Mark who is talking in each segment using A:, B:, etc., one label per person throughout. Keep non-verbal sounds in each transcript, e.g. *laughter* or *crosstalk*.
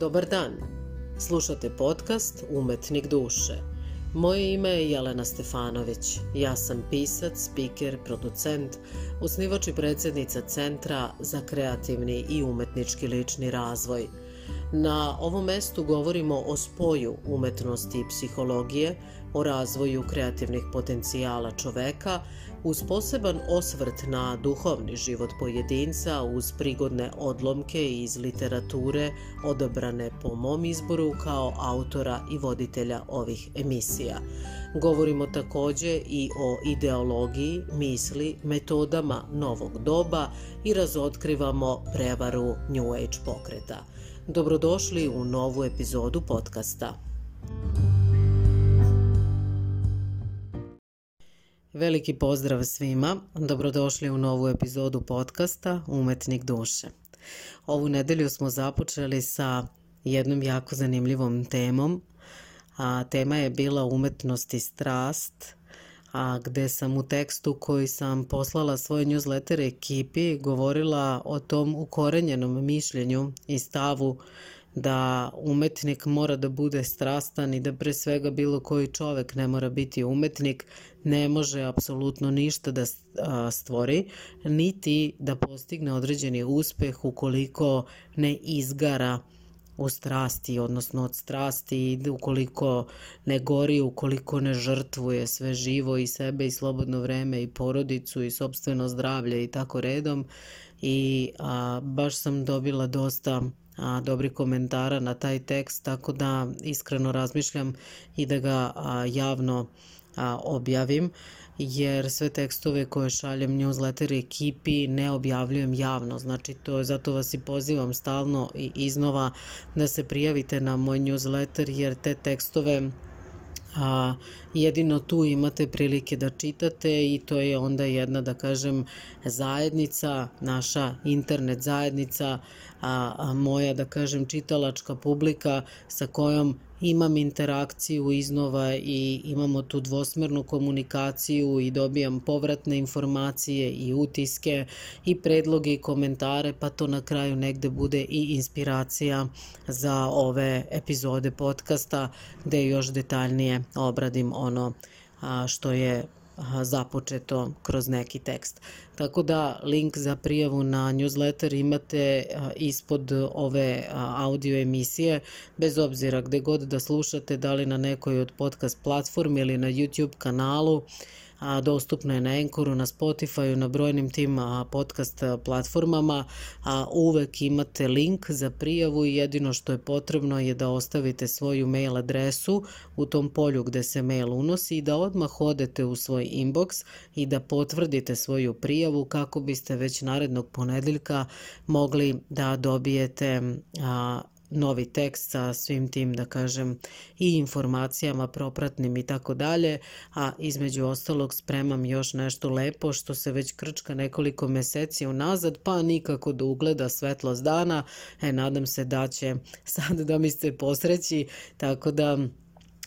A: Dobar dan. Slušate podcast Umetnik duše. Moje ime je Jelena Stefanović. Ja sam pisac, speaker, producent, osnivač i predsednica Centra za kreativni i umetnički lični razvoj. Na ovom mestu govorimo o spoju umetnosti i psihologije, o razvoju kreativnih potencijala čoveka, uz poseban osvrt na duhovni život pojedinca uz prigodne odlomke iz literature odabrane po mom izboru kao autora i voditelja ovih emisija. Govorimo takođe i o ideologiji, misli, metodama novog doba i razotkrivamo prevaru New Age pokreta. Dobrodošli u novu epizodu podcasta. Veliki pozdrav svima, dobrodošli u novu epizodu podcasta Umetnik duše. Ovu nedelju smo započeli sa jednom jako zanimljivom temom, a tema je bila umetnost i strast, a gde sam u tekstu koji sam poslala svoj newsletter ekipi govorila o tom ukorenjenom mišljenju i stavu da umetnik mora da bude strastan i da pre svega bilo koji čovek ne mora biti umetnik, ne može apsolutno ništa da stvori, niti da postigne određeni uspeh ukoliko ne izgara u strasti, odnosno od strasti, ukoliko ne gori, ukoliko ne žrtvuje sve živo i sebe i slobodno vreme i porodicu i sobstveno zdravlje i tako redom. I a, baš sam dobila dosta a, dobri komentara na taj tekst, tako da iskreno razmišljam i da ga a, javno a, objavim jer sve tekstove koje šaljem newsletter ekipi ne objavljujem javno, znači to je zato vas i pozivam stalno i iznova da se prijavite na moj newsletter jer te tekstove a, jedino tu imate prilike da čitate i to je onda jedna da kažem zajednica, naša internet zajednica, a, a moja da kažem čitalačka publika sa kojom imam interakciju iznova i imamo tu dvosmernu komunikaciju i dobijam povratne informacije i utiske i predloge i komentare, pa to na kraju negde bude i inspiracija za ove epizode podcasta gde još detaljnije obradim ono što je započeto kroz neki tekst. Tako da link za prijavu na newsletter imate ispod ove audio emisije, bez obzira gde god da slušate, da li na nekoj od podcast platformi ili na YouTube kanalu, a dostupno je na Enkoru, na Spotifyu, na brojnim tim podcast platformama, a uvek imate link za prijavu i jedino što je potrebno je da ostavite svoju mail adresu u tom polju gde se mail unosi i da odmah odete u svoj inbox i da potvrdite svoju prijavu kako biste već narednog ponedeljka mogli da dobijete a, novi tekst sa svim tim, da kažem, i informacijama propratnim i tako dalje, a između ostalog spremam još nešto lepo što se već krčka nekoliko meseci unazad, pa nikako da ugleda svetlost dana. E, nadam se da će sad da mi se posreći, tako da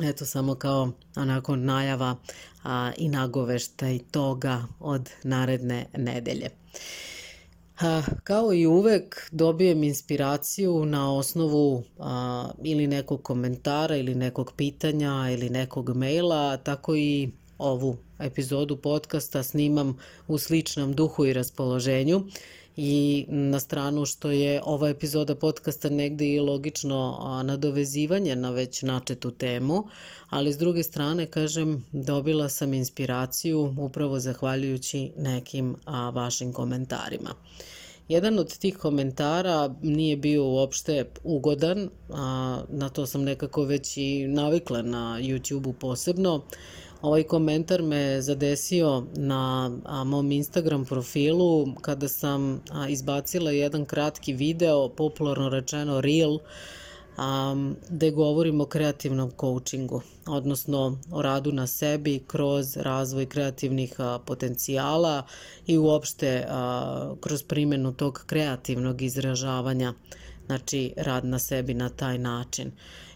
A: eto samo kao onako najava a, i nagoveštaj toga od naredne nedelje. Ha, kao i uvek dobijem inspiraciju na osnovu a, ili nekog komentara ili nekog pitanja ili nekog maila, tako i ovu epizodu podcasta snimam u sličnom duhu i raspoloženju i na stranu što je ova epizoda podcasta negde i logično nadovezivanje na već načetu temu, ali s druge strane, kažem, dobila sam inspiraciju upravo zahvaljujući nekim a, vašim komentarima. Jedan od tih komentara nije bio uopšte ugodan, a na to sam nekako već i navikla na YouTube-u posebno, Ovaj komentar me zadesio na mom Instagram profilu kada sam izbacila jedan kratki video, popularno rečeno Reel, a, gde govorim o kreativnom coachingu, odnosno o radu na sebi kroz razvoj kreativnih a, potencijala i uopšte a, kroz primjenu tog kreativnog izražavanja, znači rad na sebi na taj način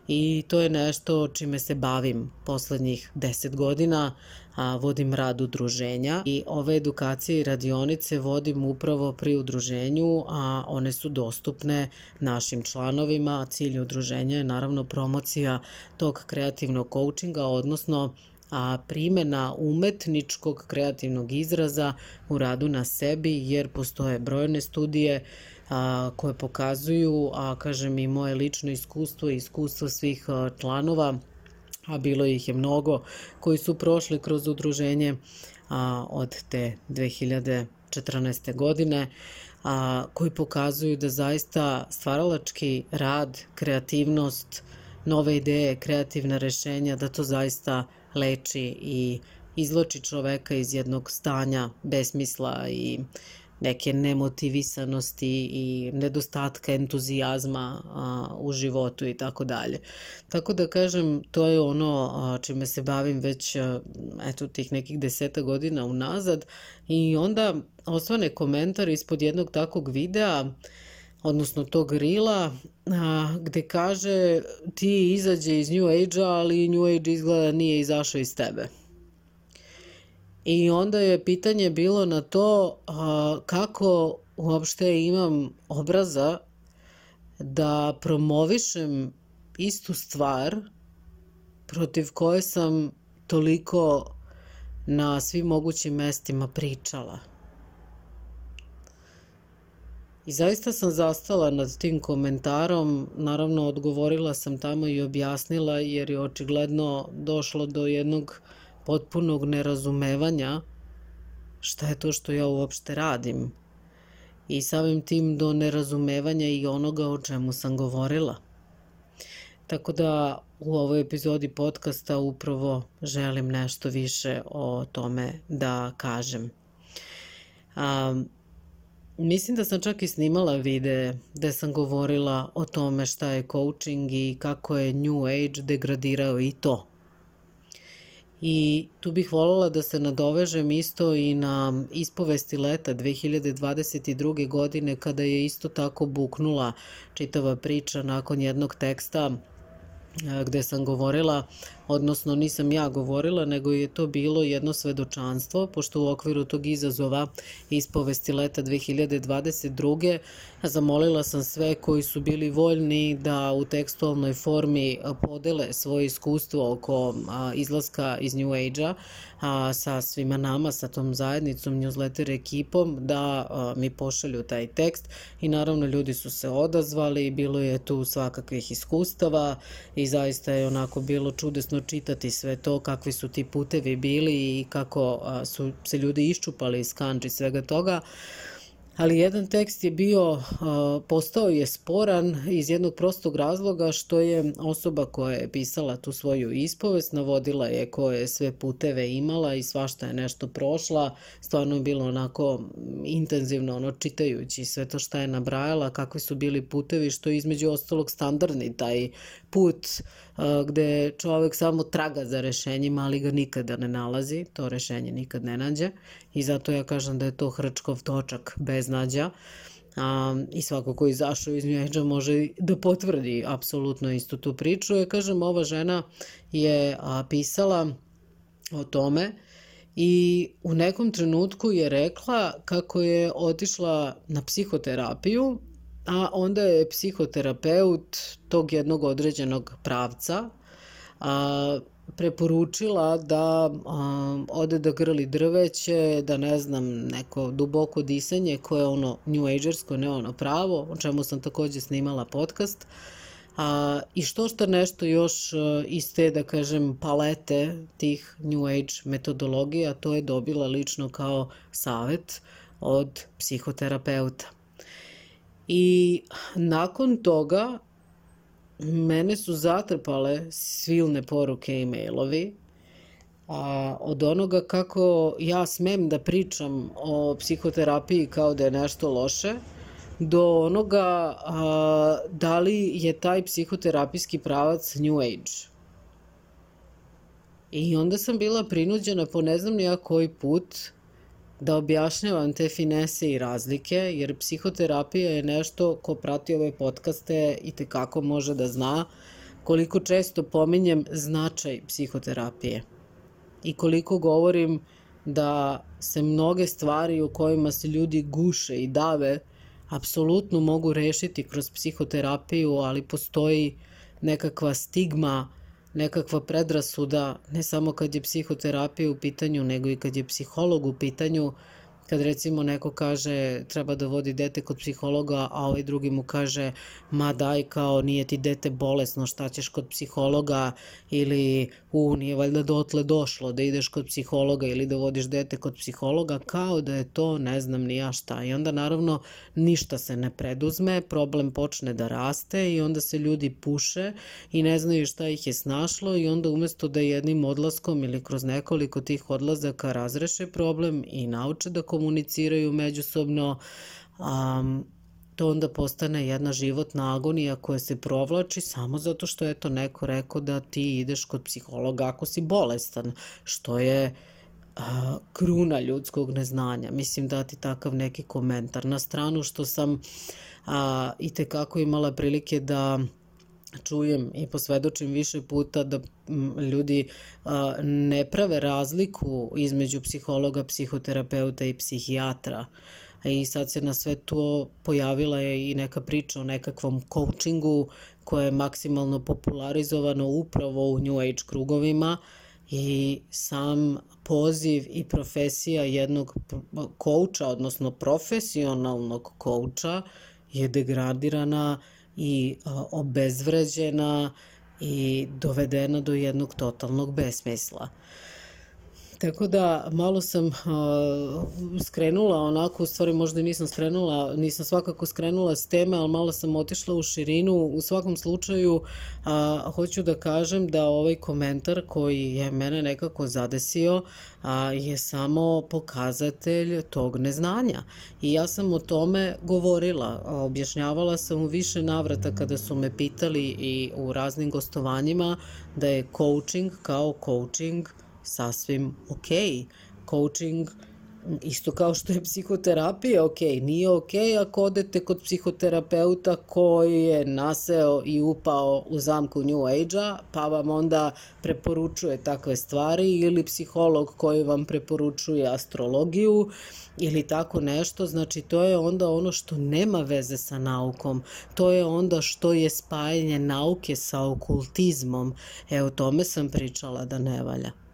A: i to je nešto čime se bavim poslednjih deset godina, a, vodim rad udruženja i ove edukacije i radionice vodim upravo pri udruženju, a one su dostupne našim članovima. Cilj udruženja je naravno promocija tog kreativnog coachinga, odnosno a primena umetničkog kreativnog izraza u radu na sebi, jer postoje brojne studije a, koje pokazuju, a kažem i moje lično iskustvo i iskustvo svih a, članova, a bilo ih je mnogo, koji su prošli kroz udruženje a, od te 2014. godine, a, koji pokazuju da zaista stvaralački rad, kreativnost, nove ideje, kreativna rešenja, da to zaista leči i izloči čoveka iz jednog stanja besmisla i neke nemotivisanosti i nedostatka entuzijazma a, u životu i tako dalje. Tako da kažem, to je ono a, čime se bavim već a, eto tih nekih deseta godina unazad i onda osvane komentar ispod jednog takvog videa odnosno tog rila, a, gde kaže ti izađe iz New Age-a, ali New Age izgleda nije izašao iz tebe. I onda je pitanje bilo na to a, kako uopšte imam obraza da promovišem istu stvar protiv koje sam toliko na svim mogućim mestima pričala. I zaista sam zastala nad tim komentarom, naravno odgovorila sam tamo i objasnila jer je očigledno došlo do jednog potpunog nerazumevanja šta je to što ja uopšte radim i samim tim do nerazumevanja i onoga o čemu sam govorila. Tako da u ovoj epizodi podcasta upravo želim nešto više o tome da kažem. Um, Mislim da sam čak i snimala videe gde sam govorila o tome šta je coaching i kako je New Age degradirao i to. I tu bih voljela da se nadovežem isto i na ispovesti leta 2022. godine kada je isto tako buknula čitava priča nakon jednog teksta gde sam govorila, odnosno nisam ja govorila, nego je to bilo jedno svedočanstvo, pošto u okviru tog izazova ispovesti leta 2022. zamolila sam sve koji su bili voljni da u tekstualnoj formi podele svoje iskustvo oko izlaska iz New Age-a sa svima nama, sa tom zajednicom, newsletter ekipom, da mi pošalju taj tekst i naravno ljudi su se odazvali, bilo je tu svakakvih iskustava i zaista je onako bilo čudesno čitati sve to, kakvi su ti putevi bili i kako su se ljudi iščupali iz kanđi svega toga ali jedan tekst je bio, postao je sporan iz jednog prostog razloga što je osoba koja je pisala tu svoju ispovest, navodila je koje sve puteve imala i svašta je nešto prošla, stvarno je bilo onako intenzivno ono čitajući sve to šta je nabrajala, kakvi su bili putevi, što je između ostalog standardni taj put gde čovek samo traga za rešenjima, ali ga nikada ne nalazi, to rešenje nikad ne nađe i zato ja kažem da je to hrčkov točak bez nađa. A, I svako ko izašao iz New može da potvrdi apsolutno istu tu priču. Ja kažem, ova žena je a, pisala o tome i u nekom trenutku je rekla kako je otišla na psihoterapiju a onda je psihoterapeut tog jednog određenog pravca a, preporučila da a, ode da grli drveće, da ne znam, neko duboko disanje koje je ono new agersko, ne ono pravo, o čemu sam takođe snimala podcast. A, I što što nešto još a, iz te, da kažem, palete tih new age metodologija, to je dobila lično kao savet od psihoterapeuta. I nakon toga mene su zatrpale silne poruke i mailovi a, od onoga kako ja smem da pričam o psihoterapiji kao da je nešto loše, do onoga a, da li je taj psihoterapijski pravac New Age. I onda sam bila prinuđena po ne znam nija koji put da objašnjavam te finese i razlike, jer psihoterapija je nešto ko prati ove podcaste i tekako može da zna koliko često pominjem značaj psihoterapije. i koliko govorim da se mnoge stvari u kojima se ljudi guše i dave apsolutno mogu rešiti kroz psihoterapiju, ali postoji nekakva stigma, nekakva predrasuda, ne samo kad je psihoterapija u pitanju, nego i kad je psiholog u pitanju, kad recimo neko kaže treba da vodi dete kod psihologa, a ovaj drugi mu kaže ma daj kao nije ti dete bolesno, šta ćeš kod psihologa ili u nije valjda dotle došlo da ideš kod psihologa ili da vodiš dete kod psihologa, kao da je to ne znam ni ja šta. I onda naravno ništa se ne preduzme, problem počne da raste i onda se ljudi puše i ne znaju šta ih je snašlo i onda umesto da jednim odlaskom ili kroz nekoliko tih odlazaka razreše problem i nauče da komuniciraju međusobno, um, to onda postane jedna životna agonija koja se provlači samo zato što je to neko rekao da ti ideš kod psihologa ako si bolestan, što je a, kruna ljudskog neznanja. Mislim dati takav neki komentar. Na stranu što sam a, i tekako imala prilike da čujem i posvedočim više puta da ljudi ne prave razliku između psihologa, psihoterapeuta i psihijatra. I sad se na sve to pojavila je i neka priča o nekakvom coachingu koje je maksimalno popularizovano upravo u New Age krugovima i sam poziv i profesija jednog kouča, odnosno profesionalnog kouča je degradirana i obezvređena i dovedena do jednog totalnog besmisla. Tako da malo sam uh, skrenula onako, u stvari možda nisam skrenula, nisam svakako skrenula s teme, ali malo sam otišla u širinu. U svakom slučaju uh, hoću da kažem da ovaj komentar koji je mene nekako zadesio a, je samo pokazatelj tog neznanja. I ja sam o tome govorila, objašnjavala sam u više navrata kada su me pitali i u raznim gostovanjima da je coaching kao coaching sasvim ok. Coaching isto kao što je psihoterapija ok, nije ok ako odete kod psihoterapeuta koji je naseo i upao u zamku New Age-a, pa vam onda preporučuje takve stvari ili psiholog koji vam preporučuje astrologiju ili tako nešto, znači to je onda ono što nema veze sa naukom, to je onda što je spajanje nauke sa okultizmom, e o tome sam pričala da ne valja.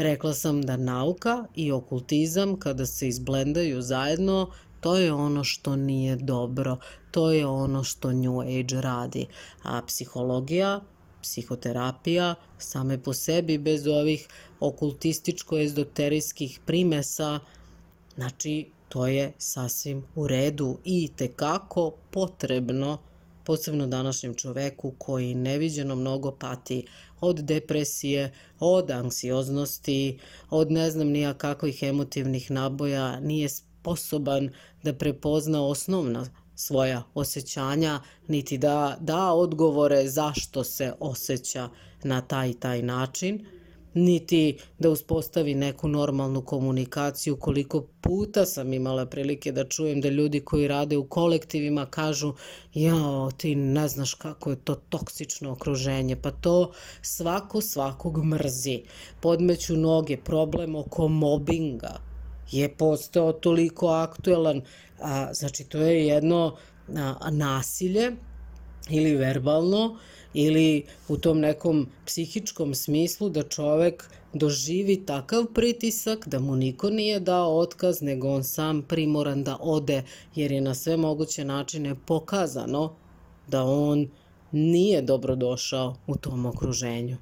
A: Rekla sam da nauka i okultizam kada se izblendaju zajedno, to je ono što nije dobro, to je ono što New Age radi. A psihologija, psihoterapija same po sebi bez ovih okultističko-ezoterijskih primesa, znači to je sasvim u redu i tekako potrebno posebno današnjem čoveku koji neviđeno mnogo pati od depresije, od anksioznosti, od ne znam nija kakvih emotivnih naboja, nije sposoban da prepozna osnovna svoja osjećanja, niti da da odgovore zašto se osjeća na taj taj način – niti da uspostavi neku normalnu komunikaciju. Koliko puta sam imala prilike da čujem da ljudi koji rade u kolektivima kažu jao, ti ne znaš kako je to toksično okruženje, pa to svako svakog mrzi. Podmeću noge, problem oko mobinga je postao toliko aktuelan, a, znači to je jedno a, nasilje ili verbalno, ili u tom nekom psihičkom smislu da čovek doživi takav pritisak da mu niko nije dao otkaz, nego on sam primoran da ode, jer je na sve moguće načine pokazano da on nije dobrodošao u tom okruženju.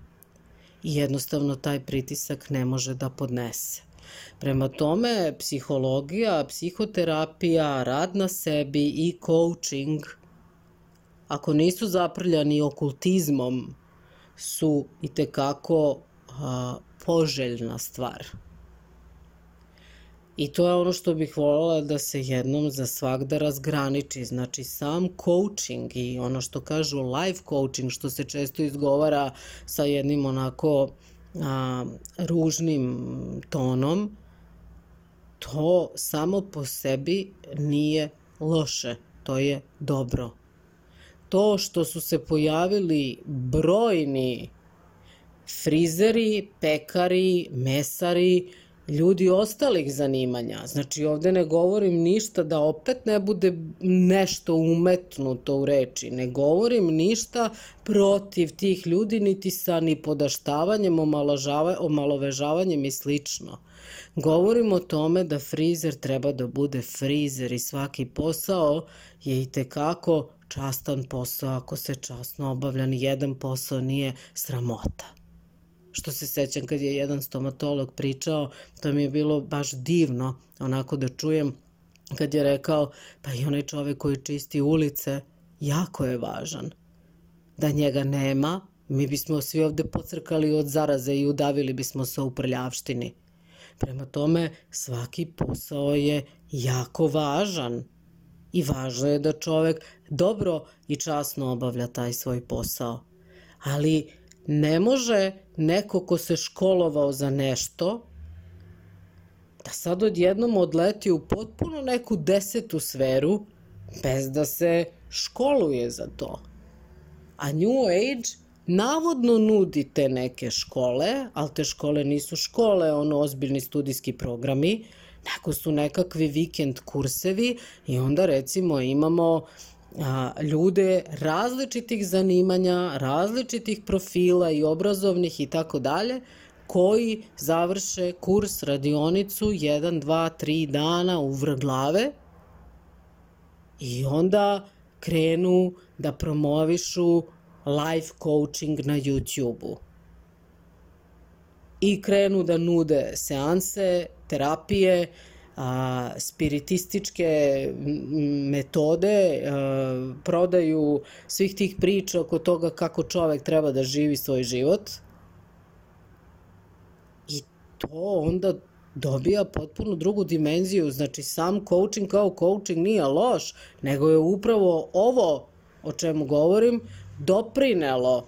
A: I jednostavno taj pritisak ne može da podnese. Prema tome, psihologija, psihoterapija, rad na sebi i coaching – ako nisu zaprljani okultizmom, su i tekako a, poželjna stvar. I to je ono što bih voljela da se jednom za svakda razgraniči. Znači sam coaching i ono što kažu life coaching, što se često izgovara sa jednim onako a, ružnim tonom, to samo po sebi nije loše, to je dobro to što su se pojavili brojni frizeri, pekari, mesari, ljudi ostalih zanimanja. Znači ovde ne govorim ništa da opet ne bude nešto umetnuto u reči. Ne govorim ništa protiv tih ljudi niti sa ni podaštavanjem, omalovežavanjem i slično. Govorim o tome da frizer treba da bude frizer i svaki posao je i tekako častan posao ako se časno obavlja. Ni jedan posao nije sramota što se sećam kad je jedan stomatolog pričao, to mi je bilo baš divno onako da čujem kad je rekao pa i onaj čovek koji čisti ulice jako je važan. Da njega nema, mi bismo svi ovde pocrkali od zaraze i udavili bismo se u prljavštini. Prema tome, svaki posao je jako važan i važno je da čovek dobro i časno obavlja taj svoj posao. Ali ne može neko ko se školovao za nešto da sad odjednom odleti u potpuno neku desetu sferu bez da se školuje za to. A New Age navodno nudi te neke škole, ali te škole nisu škole, ono ozbiljni studijski programi, nego su nekakvi vikend kursevi i onda recimo imamo a, ljude različitih zanimanja, različitih profila i obrazovnih i tako dalje, koji završe kurs, radionicu, 1, 2, 3 dana u vrglave i onda krenu da promovišu life coaching na YouTube-u. I krenu da nude seanse, terapije, a, spiritističke metode, a, prodaju svih tih priča oko toga kako čovek treba da živi svoj život. I to onda dobija potpuno drugu dimenziju. Znači, sam coaching kao coaching nije loš, nego je upravo ovo o čemu govorim doprinelo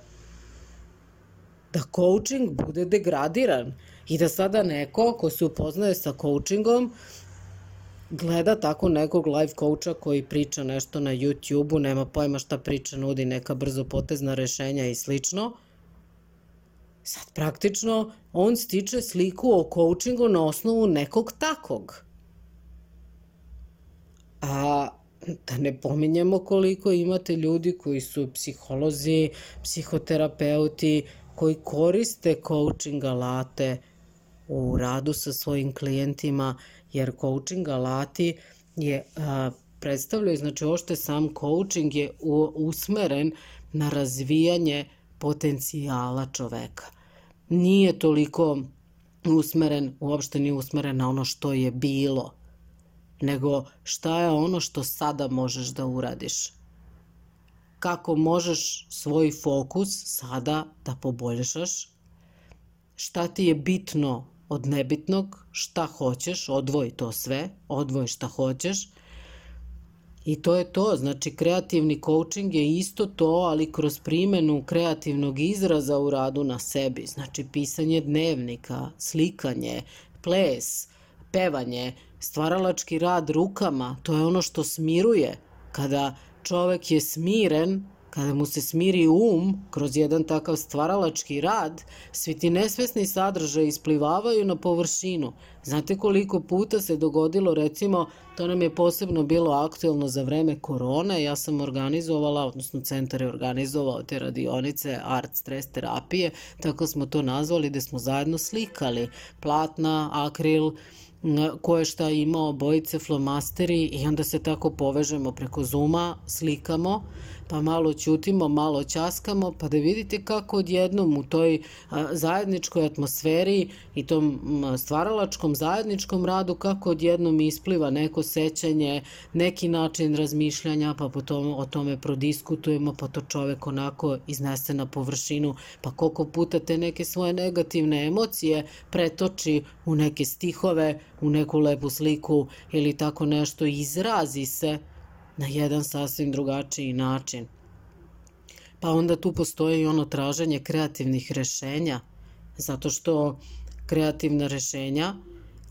A: da coaching bude degradiran i da sada neko ko se upoznaje sa coachingom gleda tako nekog live coacha koji priča nešto na YouTube-u, nema pojma šta priča, nudi neka brzo potezna rešenja i slično. Sad praktično on stiče sliku o coachingu na osnovu nekog takog. A da ne pominjemo koliko imate ljudi koji su psiholozi, psihoterapeuti, koji koriste coaching alate u radu sa svojim klijentima jer coaching alati je predstavljaju, znači ošte sam coaching je u, usmeren na razvijanje potencijala čoveka. Nije toliko usmeren, uopšte nije usmeren na ono što je bilo, nego šta je ono što sada možeš da uradiš. Kako možeš svoj fokus sada da poboljšaš, šta ti je bitno od nebitnog, šta hoćeš, odvoj to sve, odvoj šta hoćeš. I to je to, znači kreativni coaching je isto to, ali kroz primenu kreativnog izraza u radu na sebi, znači pisanje dnevnika, slikanje, ples, pevanje, stvaralački rad rukama, to je ono što smiruje. Kada čovek je smiren, Kada mu se smiri um kroz jedan takav stvaralački rad, svi ti nesvesni sadržaj isplivavaju na površinu. Znate koliko puta se dogodilo, recimo, to nam je posebno bilo aktuelno za vreme korone, ja sam organizovala, odnosno centar je organizovao te radionice art stres terapije, tako smo to nazvali, gde smo zajedno slikali platna, akril, ko je šta imao, bojice, flomasteri i onda se tako povežemo preko Zuma, slikamo, pa malo ćutimo, malo ćaskamo, pa da vidite kako odjednom u toj zajedničkoj atmosferi i tom stvaralačkom zajedničkom radu, kako odjednom ispliva neko sećanje, neki način razmišljanja, pa potom o tome prodiskutujemo, pa to čovek onako iznese na površinu, pa koliko puta te neke svoje negativne emocije pretoči u neke stihove, u neku lepu sliku ili tako nešto, izrazi se na jedan sasvim drugačiji način. Pa onda tu postoje i ono traženje kreativnih rešenja, zato što kreativna rešenja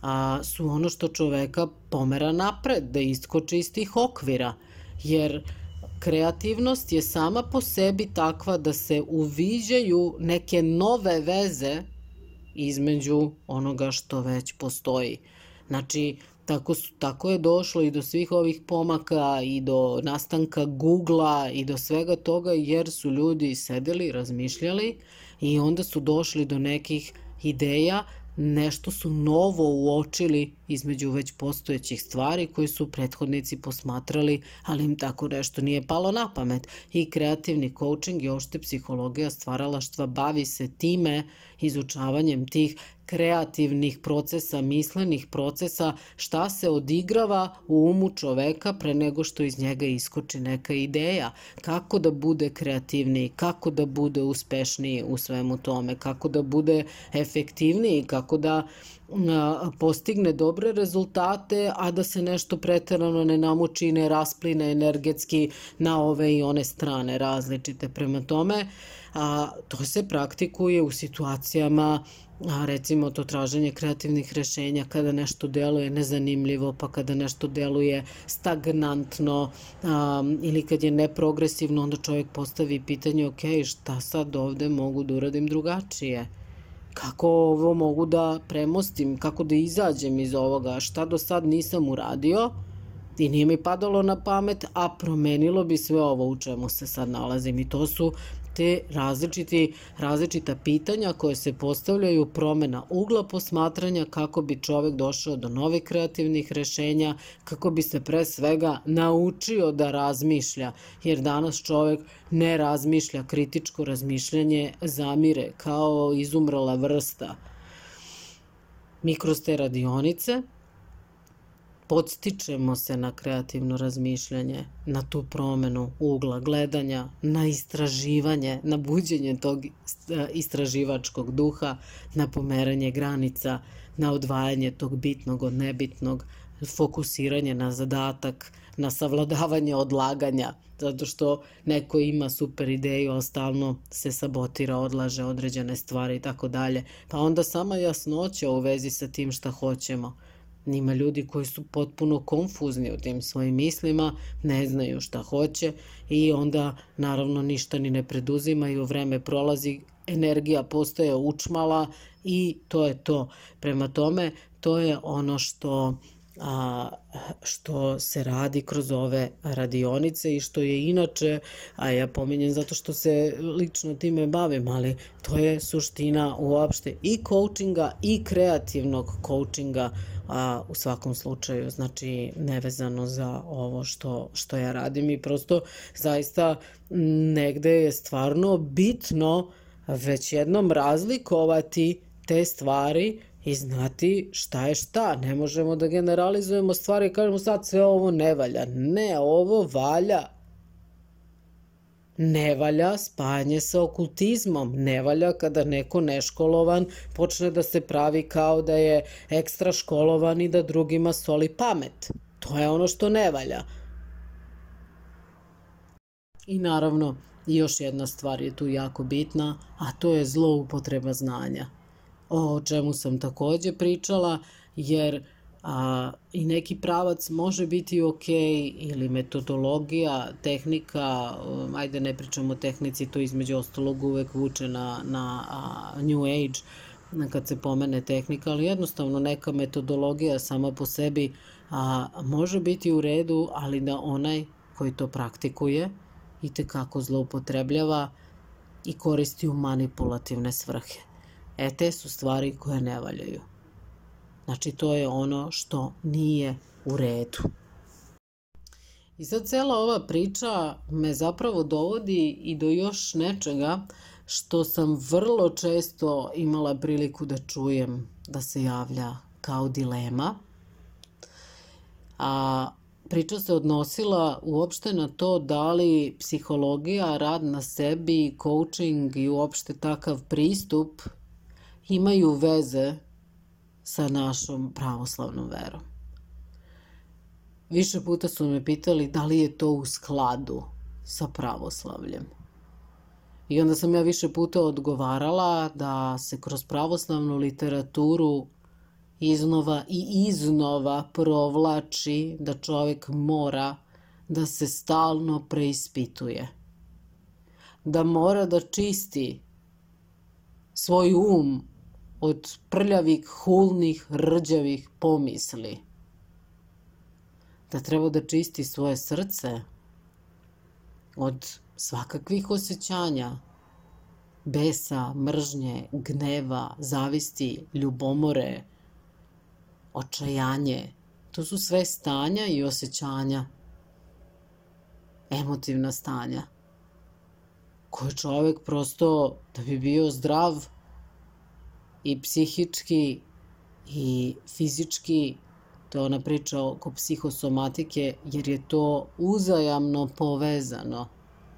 A: a, su ono što čoveka pomera napred, da iskoči iz tih okvira, jer kreativnost je sama po sebi takva da se uviđaju neke nove veze između onoga što već postoji. Znači, tako, su, tako je došlo i do svih ovih pomaka i do nastanka Google-a i do svega toga jer su ljudi sedeli, razmišljali i onda su došli do nekih ideja nešto su novo uočili između već postojećih stvari koje su prethodnici posmatrali, ali im tako nešto nije palo na pamet. I kreativni coaching i ošte psihologija stvaralaštva bavi se time, izučavanjem tih kreativnih procesa, mislenih procesa, šta se odigrava u umu čoveka pre nego što iz njega iskoči neka ideja, kako da bude kreativniji, kako da bude uspešniji u svemu tome, kako da bude efektivniji, kako da postigne dobre rezultate, a da se nešto preterano ne namuči i ne raspline energetski na ove i one strane različite. Prema tome, a, to se praktikuje u situacijama a recimo to traženje kreativnih rešenja kada nešto deluje nezanimljivo, pa kada nešto deluje stagnantno a, ili kad je neprogresivno, onda čovjek postavi pitanje, ok, šta sad ovde mogu da uradim drugačije? Kako ovo mogu da premostim, kako da izađem iz ovoga, šta do sad nisam uradio? I nije mi padalo na pamet, a promenilo bi sve ovo u čemu se sad nalazim. I to su te različiti, različita pitanja koje se postavljaju, promena ugla posmatranja kako bi čovek došao do novih kreativnih rešenja, kako bi se pre svega naučio da razmišlja, jer danas čovek ne razmišlja, kritičko razmišljanje zamire kao izumrla vrsta. Mi kroz te radionice podstičemo se na kreativno razmišljanje, na tu promenu ugla gledanja, na istraživanje, na buđenje tog e, istraživačkog duha, na pomeranje granica, na odvajanje tog bitnog od nebitnog, fokusiranje na zadatak, na savladavanje odlaganja, zato što neko ima super ideju, a stalno se sabotira, odlaže određene stvari i tako dalje. Pa onda sama jasnoća u vezi sa tim šta hoćemo – Ima ljudi koji su potpuno konfuzni u tim svojim mislima, ne znaju šta hoće i onda naravno ništa ni ne preduzimaju, vreme prolazi, energija postaje učmala i to je to. Prema tome, to je ono što a, što se radi kroz ove radionice i što je inače, a ja pominjem zato što se lično time bavim, ali to je suština uopšte i coachinga i kreativnog coachinga a, u svakom slučaju, znači nevezano za ovo što, što ja radim i prosto zaista negde je stvarno bitno već jednom razlikovati te stvari i znati šta je šta. Ne možemo da generalizujemo stvari i kažemo sad sve ovo ne valja. Ne, ovo valja. Ne valja spajanje sa okultizmom, ne valja kada neko neškolovan počne da se pravi kao da je ekstra školovan i da drugima soli pamet. To je ono što ne valja. I naravno, još jedna stvar je tu jako bitna, a to je zloupotreba znanja o čemu sam takođe pričala, jer a, i neki pravac može biti ok ili metodologija, tehnika, um, ajde ne pričamo o tehnici, to između ostalog uvek vuče na, na a, New Age, kad se pomene tehnika, ali jednostavno neka metodologija sama po sebi a, može biti u redu, ali da onaj koji to praktikuje i tekako zloupotrebljava i koristi u manipulativne svrhe. E, te su stvari koje ne valjaju. Znači, to je ono što nije u redu. I sad cela ova priča me zapravo dovodi i do još nečega što sam vrlo često imala priliku da čujem da se javlja kao dilema. A priča se odnosila uopšte na to da li psihologija, rad na sebi, coaching i uopšte takav pristup imaju veze sa našom pravoslavnom verom. Više puta su me pitali da li je to u skladu sa pravoslavljem. I onda sam ja više puta odgovarala da se kroz pravoslavnu literaturu iznova i iznova provlači da čovek mora da se stalno preispituje. Da mora da čisti svoj um od prljavih, hulnih, rđavih pomisli. Da treba da čisti svoje srce od svakakvih osjećanja, besa, mržnje, gneva, zavisti, ljubomore, očajanje. To su sve stanja i osjećanja, emotivna stanja, koje čovek prosto, da bi bio zdrav i psihički i fizički, to je ona priča oko psihosomatike, jer je to uzajamno povezano,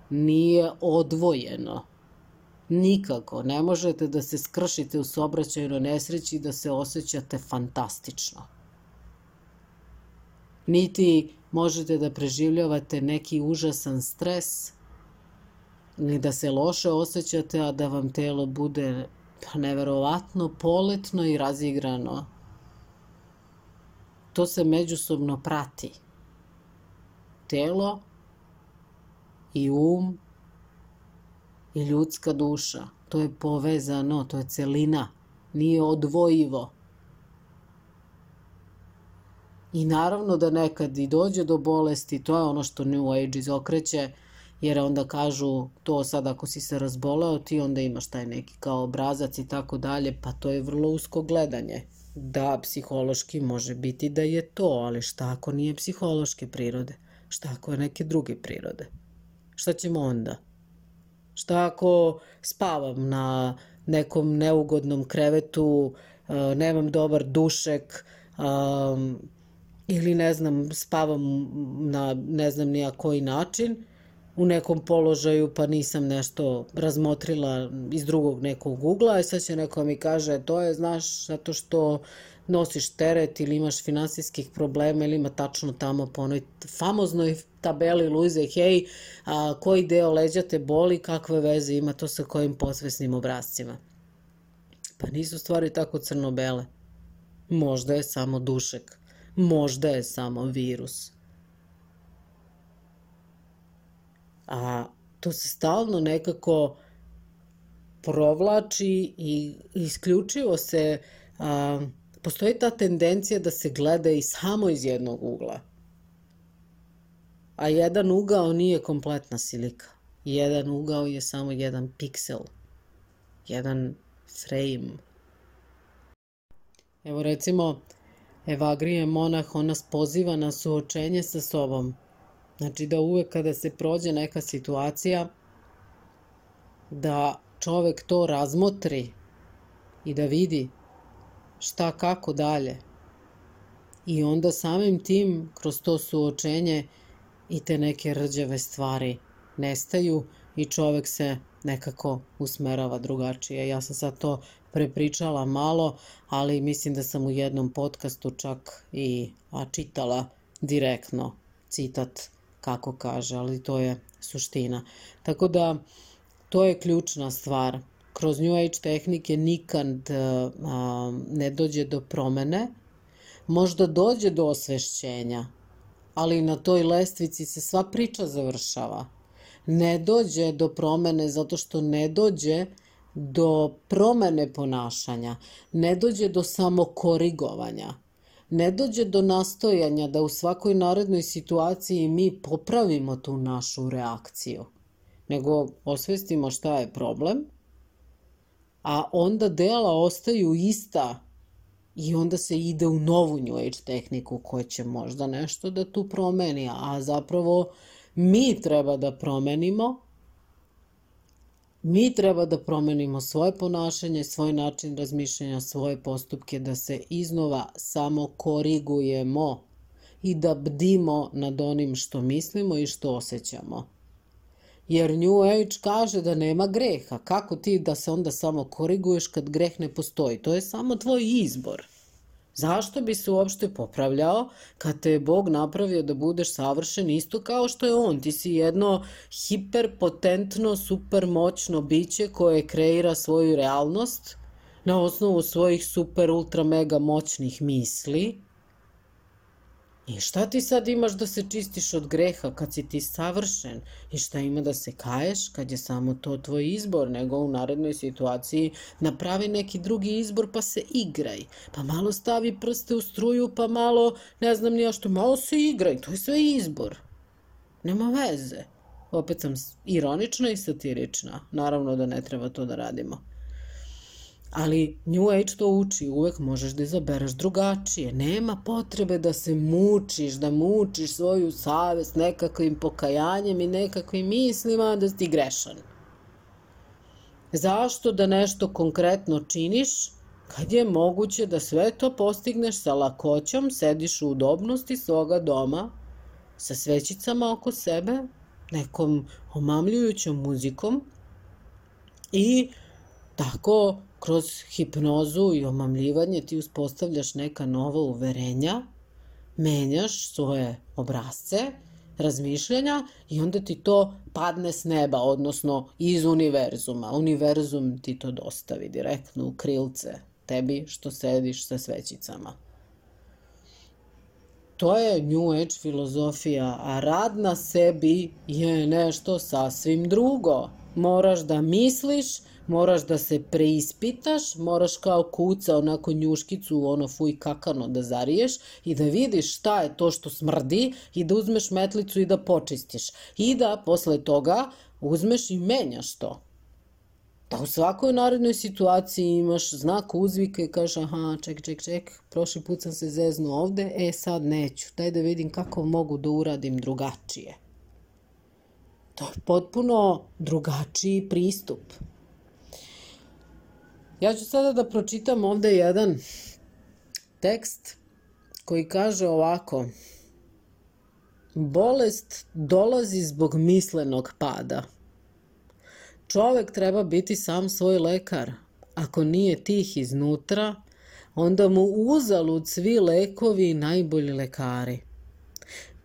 A: nije odvojeno. Nikako. Ne možete da se skršite u sobraćajnoj nesreći i da se osjećate fantastično. Niti možete da preživljavate neki užasan stres, ni da se loše osjećate, a da vam telo bude pa neverovatno poletno i razigrano. To se međusobno prati. Telo i um i ljudska duša. To je povezano, to je celina, nije odvojivo. I naravno da nekad i dođe do bolesti, to je ono što New Age izokreće, jer onda kažu to sad ako si se razboleo ti onda imaš taj neki kao obrazac i tako dalje, pa to je vrlo usko gledanje. Da, psihološki može biti da je to, ali šta ako nije psihološke prirode? Šta ako je neke druge prirode? Šta ćemo onda? Šta ako spavam na nekom neugodnom krevetu, uh, nemam dobar dušek, ili ne znam, spavam na ne znam nija koji način, u nekom položaju pa nisam nešto razmotrila iz drugog nekog ugla i sad će neko mi kaže to je znaš zato što nosiš teret ili imaš finansijskih problema ili ima tačno tamo po onoj famoznoj tabeli Luize Hay a, koji deo leđa te boli, kakve veze ima to sa kojim posvesnim obrazcima. Pa nisu stvari tako crno-bele. Možda je samo dušek. Možda je samo virus. A to se stalno nekako provlači i isključivo se a, postoji ta tendencija da se gleda i samo iz jednog ugla. A jedan ugao nije kompletna silika. Jedan ugao je samo jedan piksel. Jedan frame. Evo recimo, Evagrije monah, on nas poziva na suočenje sa sobom. Znači da uvek kada se prođe neka situacija, da čovek to razmotri i da vidi šta kako dalje. I onda samim tim, kroz to suočenje, i te neke rđave stvari nestaju i čovek se nekako usmerava drugačije. Ja sam sad to prepričala malo, ali mislim da sam u jednom podcastu čak i a, čitala direktno citat kako kaže, ali to je suština. Tako da, to je ključna stvar. Kroz New Age tehnike nikad a, ne dođe do promene, možda dođe do osvešćenja, ali na toj lestvici se sva priča završava. Ne dođe do promene zato što ne dođe do promene ponašanja, ne dođe do samokorigovanja, ne dođe do nastojanja da u svakoj narednoj situaciji mi popravimo tu našu reakciju, nego osvestimo šta je problem, a onda dela ostaju ista i onda se ide u novu New Age tehniku koja će možda nešto da tu promeni, a zapravo mi treba da promenimo Mi treba da promenimo svoje ponašanje, svoj način razmišljanja, svoje postupke, da se iznova samo korigujemo i da bdimo nad onim što mislimo i što osjećamo. Jer New Age kaže da nema greha. Kako ti da se onda samo koriguješ kad greh ne postoji? To je samo tvoj izbor. Zašto bi se uopšte popravljao kad te je Bog napravio da budeš savršen isto kao što je On? Ti si jedno hiperpotentno, supermoćno biće koje kreira svoju realnost na osnovu svojih super, ultra, mega moćnih misli I šta ti sad imaš da se čistiš od greha kad si ti savršen? I šta ima da se kaješ kad je samo to tvoj izbor, nego u narednoj situaciji napravi neki drugi izbor pa se igraj. Pa malo stavi prste u struju, pa malo, ne znam ni ja što, malo se igraj. To je sve izbor. Nema veze. Opet sam ironična i satirična. Naravno da ne treba to da radimo. Ali New Age to uči, uvek možeš da izabereš drugačije. Nema potrebe da se mučiš, da mučiš svoju savest nekakvim pokajanjem i nekakvim mislima da si grešan. Zašto da nešto konkretno činiš kad je moguće da sve to postigneš sa lakoćom, sediš u udobnosti svoga doma, sa svećicama oko sebe, nekom omamljujućom muzikom i tako kroz hipnozu i omamljivanje ti uspostavljaš neka nova uverenja, menjaš svoje obrazce, razmišljanja i onda ti to padne s neba, odnosno iz univerzuma. Univerzum ti to dostavi direktno u krilce tebi što sediš sa svećicama. To je New Age filozofija, a rad na sebi je nešto sasvim drugo. Moraš da misliš, moraš da se preispitaš, moraš kao kuca onako njuškicu ono fuj kakano da zariješ i da vidiš šta je to što smrdi i da uzmeš metlicu i da počistiš. I da posle toga uzmeš i menjaš to. Da u svakoj narednoj situaciji imaš znak uzvika i kažeš aha, ček, ček, ček, prošli put sam se zeznuo ovde, e sad neću, daj da vidim kako mogu da uradim drugačije. To je potpuno drugačiji pristup. Ja ću sada da pročitam ovde jedan tekst koji kaže ovako. Bolest dolazi zbog mislenog pada. Čovek treba biti sam svoj lekar. Ako nije tih iznutra, onda mu uzalud svi lekovi i najbolji lekari.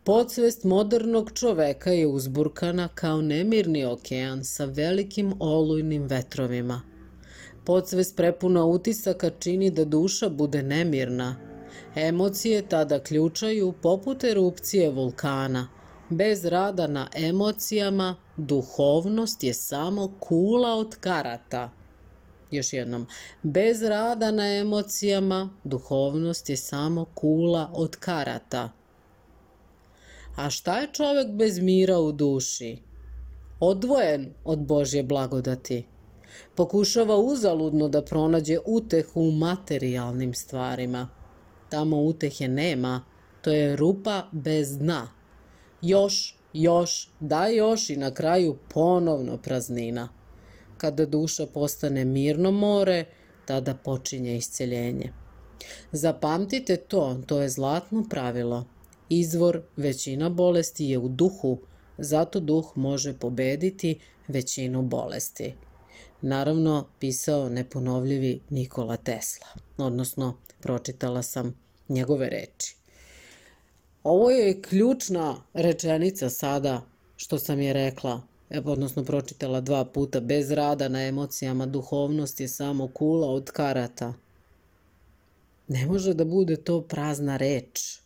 A: Podsvest modernog čoveka je uzburkana kao nemirni okean sa velikim olujnim vetrovima – Podsvest prepuna utisaka čini da duša bude nemirna. Emocije tada ključaju poput erupcije vulkana. Bez rada na emocijama, duhovnost je samo kula od karata. Još jednom, bez rada na emocijama, duhovnost je samo kula od karata. A šta je čovek bez mira u duši? Odvojen od Božje blagodati. Pokušava uzaludno da pronađe utehu u materijalnim stvarima. Tamo utehe nema, to je rupa bez dna. Još, još, da još i na kraju ponovno praznina. Kada duša postane mirno more, tada počinje isceljenje. Zapamtite to, to je zlatno pravilo. Izvor većina bolesti je u duhu, zato duh može pobediti većinu bolesti naravno pisao neponovljivi Nikola Tesla, odnosno pročitala sam njegove reči. Ovo je ključna rečenica sada što sam je rekla, odnosno pročitala dva puta, bez rada na emocijama duhovnost je samo kula od karata. Ne može da bude to prazna reč,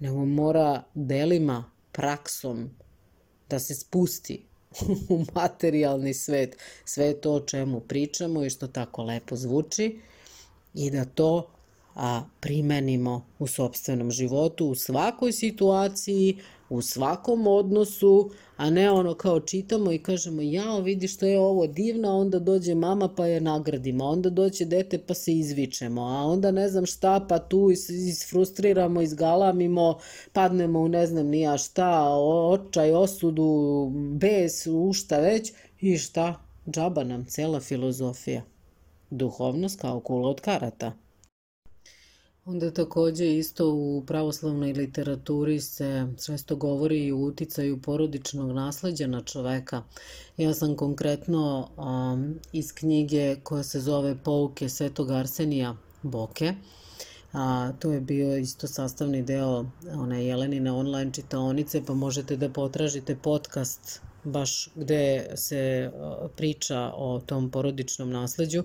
A: nego mora delima, praksom da se spusti *laughs* u materijalni svet, sve to o čemu pričamo i što tako lepo zvuči. I da to a, primenimo u sobstvenom životu, u svakoj situaciji, u svakom odnosu, a ne ono kao čitamo i kažemo jao vidi što je ovo divno, onda dođe mama pa je nagradimo, onda doće dete pa se izvičemo, a onda ne znam šta pa tu isfrustriramo, izgalamimo, padnemo u ne znam nija šta, očaj, osudu, bes, u šta već i šta, džaba nam cela filozofija. Duhovnost kao kula od karata. Onda takođe isto u pravoslavnoj literaturi se često govori i o uticaju porodičnog nasleđa na čoveka. Ja sam konkretno um, iz knjige koja se zove Pouke Svetog Arsenija Boke, a to je bio isto sastavni deo one Jelenine online čitaonice, pa možete da potražite podcast baš gde se priča o tom porodičnom nasleđu,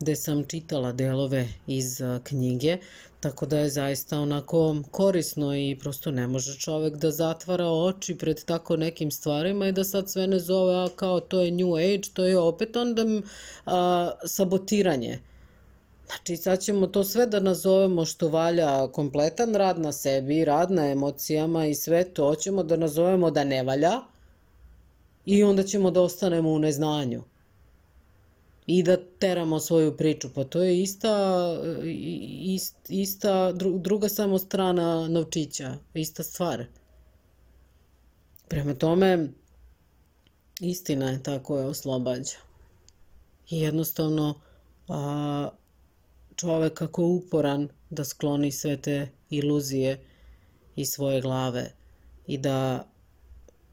A: gde sam čitala delove iz knjige Tako da je zaista onako korisno i prosto ne može čovek da zatvara oči pred tako nekim stvarima i da sad sve ne zove a kao to je new age, to je opet onda a, sabotiranje. Znači sad ćemo to sve da nazovemo što valja kompletan rad na sebi, rad na emocijama i sve to ćemo da nazovemo da ne valja i onda ćemo da ostanemo u neznanju i da teramo svoju priču. Pa to je ista, ist, ista druga samo strana novčića, ista stvar. Prema tome, istina je ta koja oslobađa. I jednostavno, a, čovek ako je uporan da skloni sve te iluzije iz svoje glave i da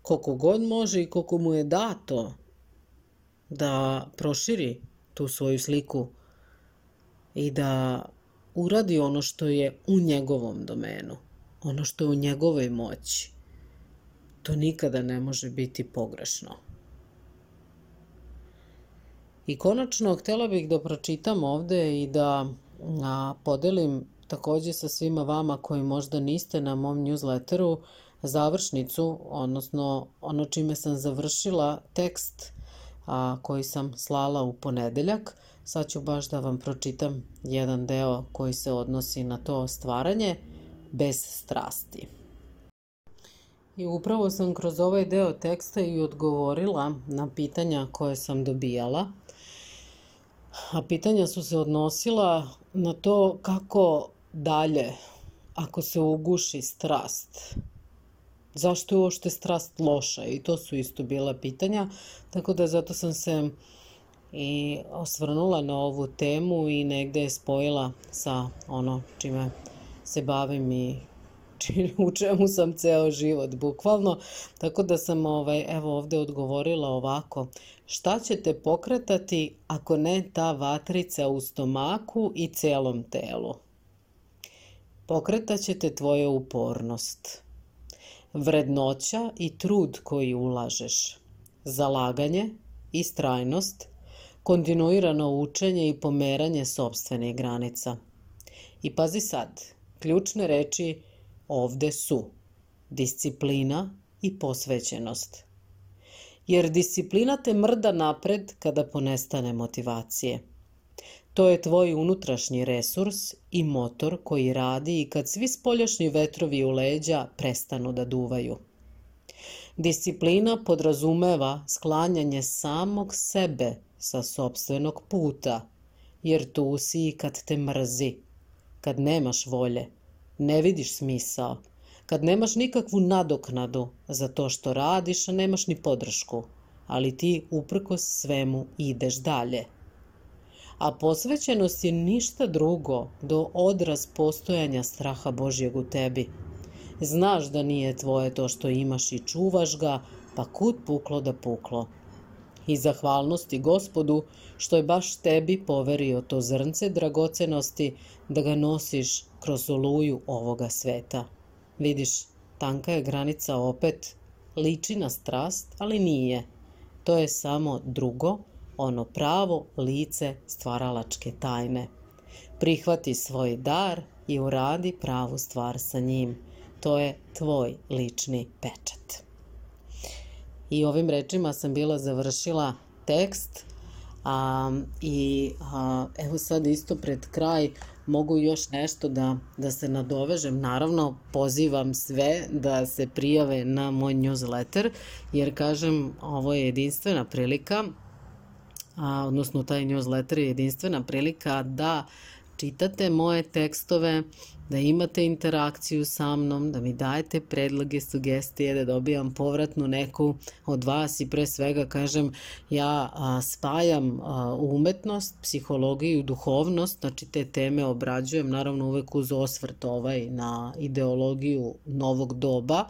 A: koliko god može i koliko mu je dato da proširi tu svoju sliku i da uradi ono što je u njegovom domenu, ono što je u njegovoj moći. To nikada ne može biti pogrešno. I konačno, htela bih da pročitam ovde i da a, podelim takođe sa svima vama koji možda niste na mom newsletteru završnicu, odnosno ono čime sam završila tekst a, koji sam slala u ponedeljak. Sad ću baš da vam pročitam jedan deo koji se odnosi na to stvaranje bez strasti. I upravo sam kroz ovaj deo teksta i odgovorila na pitanja koje sam dobijala. A pitanja su se odnosila na to kako dalje ako se uguši strast zašto je uopšte strast loša i to su isto bila pitanja, tako da zato sam se i osvrnula na ovu temu i negde je spojila sa ono čime se bavim i *laughs* u čemu sam ceo život, bukvalno. Tako da sam ovaj, evo ovde odgovorila ovako. Šta će te pokretati ako ne ta vatrica u stomaku i celom telu? Pokretaće te tvoja upornost vrednoća i trud koji ulažeš, zalaganje, istrajnost, kontinuirano učenje i pomeranje sobstvenih granica. I pazi sad, ključne reči ovde su disciplina i posvećenost. Jer disciplina te mrda napred kada ponestane motivacije. To je tvoj unutrašnji resurs i motor koji radi i kad svi spoljašnji vetrovi u leđa prestanu da duvaju. Disciplina podrazumeva sklanjanje samog sebe sa sobstvenog puta, jer tu si i kad te mrzi, kad nemaš volje, ne vidiš smisao, kad nemaš nikakvu nadoknadu za to što radiš, a nemaš ni podršku, ali ti uprkos svemu ideš dalje a posvećenost je ništa drugo do odraz postojanja straha Božjeg u tebi. Znaš da nije tvoje to što imaš i čuvaš ga, pa kud puklo da puklo. I zahvalnosti gospodu što je baš tebi poverio to zrnce dragocenosti da ga nosiš kroz oluju ovoga sveta. Vidiš, tanka je granica opet, liči na strast, ali nije. To je samo drugo, ono pravo lice stvaralačke tajne. Prihvati svoj dar i uradi pravu stvar sa njim. To je tvoj lični pečat. I ovim rečima sam bila završila tekst a, i a, evo sad isto pred kraj mogu još nešto da, da se nadovežem. Naravno, pozivam sve da se prijave na moj newsletter, jer kažem, ovo je jedinstvena prilika a, odnosno taj newsletter je jedinstvena prilika da čitate moje tekstove, da imate interakciju sa mnom, da mi dajete predloge, sugestije, da dobijam povratnu neku od vas i pre svega kažem ja a, spajam a, umetnost, psihologiju, duhovnost, znači te teme obrađujem naravno uvek uz osvrt ovaj na ideologiju novog doba.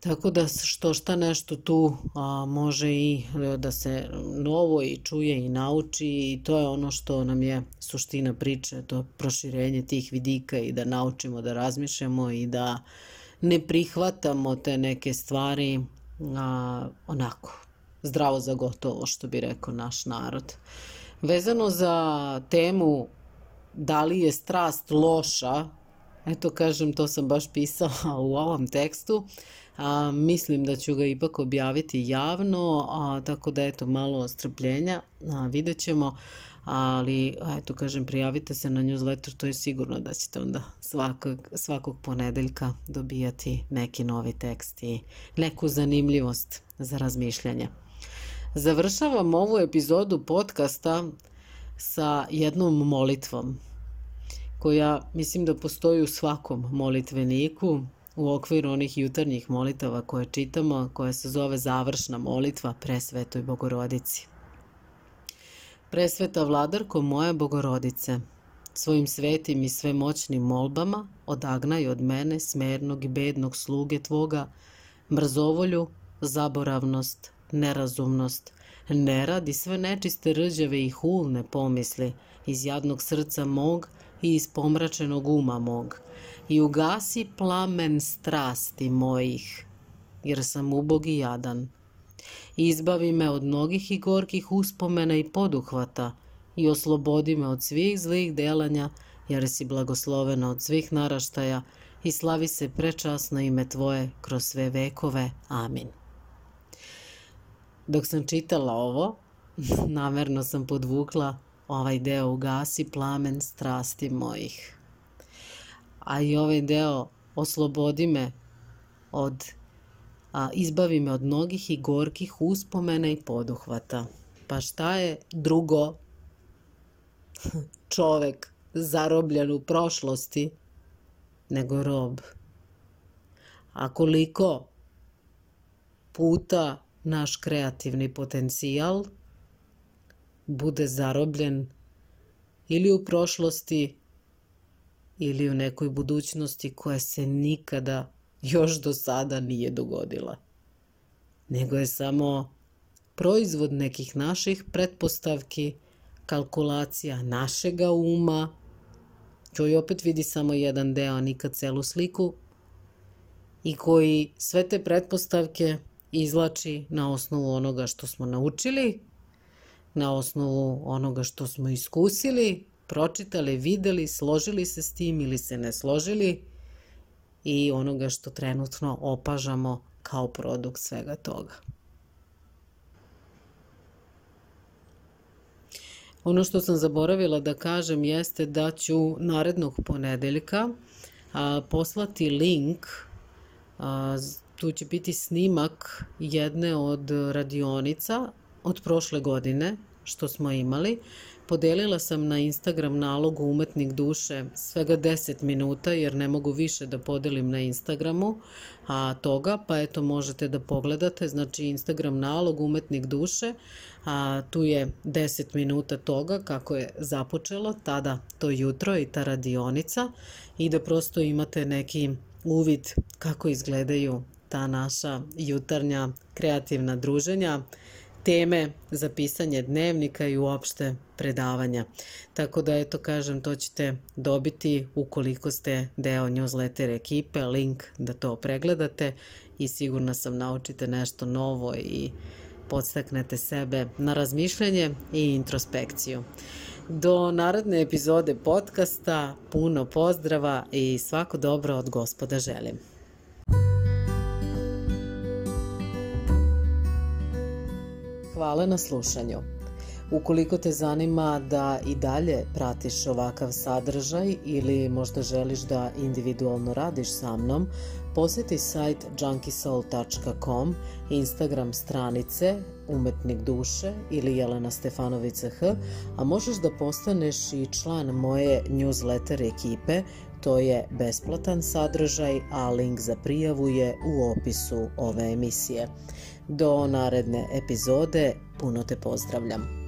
A: Tako da što šta nešto tu a, može i e, da se novo i čuje i nauči i to je ono što nam je suština priče, to proširenje tih vidika i da naučimo da razmišljamo i da ne prihvatamo te neke stvari a, onako zdravo za gotovo što bi rekao naš narod. Vezano za temu da li je strast loša, eto kažem, to sam baš pisala *laughs* u ovom tekstu, a, mislim da ću ga ipak objaviti javno, a, tako da eto malo strpljenja, a, vidjet ćemo, ali eto kažem prijavite se na newsletter, to je sigurno da ćete onda svakog, svakog ponedeljka dobijati neki novi tekst i neku zanimljivost za razmišljanje. Završavam ovu epizodu podcasta sa jednom molitvom koja mislim da postoji u svakom molitveniku u okviru onih jutarnjih molitava koje čitamo, koja se zove završna molitva pre Svetoj Bogorodici. Presveta vladarko moja Bogorodice, svojim svetim i svemoćnim molbama odagnaj od mene smernog i bednog sluge Tvoga, mrzovolju, zaboravnost, nerazumnost, nerad i sve nečiste rđave i hulne pomisli iz jadnog srca mog i iz pomračenog uma mog i ugasi plamen strasti mojih, jer sam ubog i jadan. Izbavi me od mnogih i gorkih uspomena i poduhvata i oslobodi me od svih zlih delanja, jer si blagoslovena od svih naraštaja i slavi se prečasno ime Tvoje kroz sve vekove. Amin. Dok sam čitala ovo, *laughs* namerno sam podvukla ovaj deo ugasi plamen strasti mojih. A i ovaj deo oslobodi me od a, izbavi me od mnogih i gorkih uspomena i poduhvata. Pa šta je drugo *laughs* čovek zarobljen u prošlosti nego rob? A koliko puta naš kreativni potencijal bude zarobljen ili u prošlosti ili u nekoj budućnosti koja se nikada još do sada nije dogodila. Nego je samo proizvod nekih naših pretpostavki, kalkulacija našega uma, koji opet vidi samo jedan deo, a nikad celu sliku, i koji sve te pretpostavke izlači na osnovu onoga što smo naučili, na osnovu onoga što smo iskusili, pročitali, videli, složili se s tim ili se ne složili i onoga što trenutno opažamo kao produkt svega toga. Ono što sam zaboravila da kažem jeste da ću narednog ponedeljka a, poslati link a, Tu će biti snimak jedne od radionica od prošle godine što smo imali. Podelila sam na Instagram nalogu Umetnik duše svega 10 minuta jer ne mogu više da podelim na Instagramu a toga, pa eto možete da pogledate, znači Instagram nalog Umetnik duše, a tu je 10 minuta toga kako je započelo tada to jutro i ta radionica i da prosto imate neki uvid kako izgledaju ta naša jutarnja kreativna druženja, teme za pisanje dnevnika i uopšte predavanja. Tako da, eto, kažem, to ćete dobiti ukoliko ste deo newsletter ekipe, link da to pregledate i sigurna sam naučite nešto novo i podstaknete sebe na razmišljanje i introspekciju. Do naredne epizode podcasta puno pozdrava i svako dobro od gospoda želim. Hvala na slušanju. Ukoliko te zanima da i dalje pratiš ovakav sadržaj ili možda želiš da individualno radiš sa mnom, poseti sajt junkisoul.com, Instagram stranice Umetnik duše ili Jelena Stefanovica H, a možeš da postaneš i član moje newsletter ekipe, to je besplatan sadržaj, a link za prijavu je u opisu ove emisije. Do naredne epizode, puno te pozdravljam.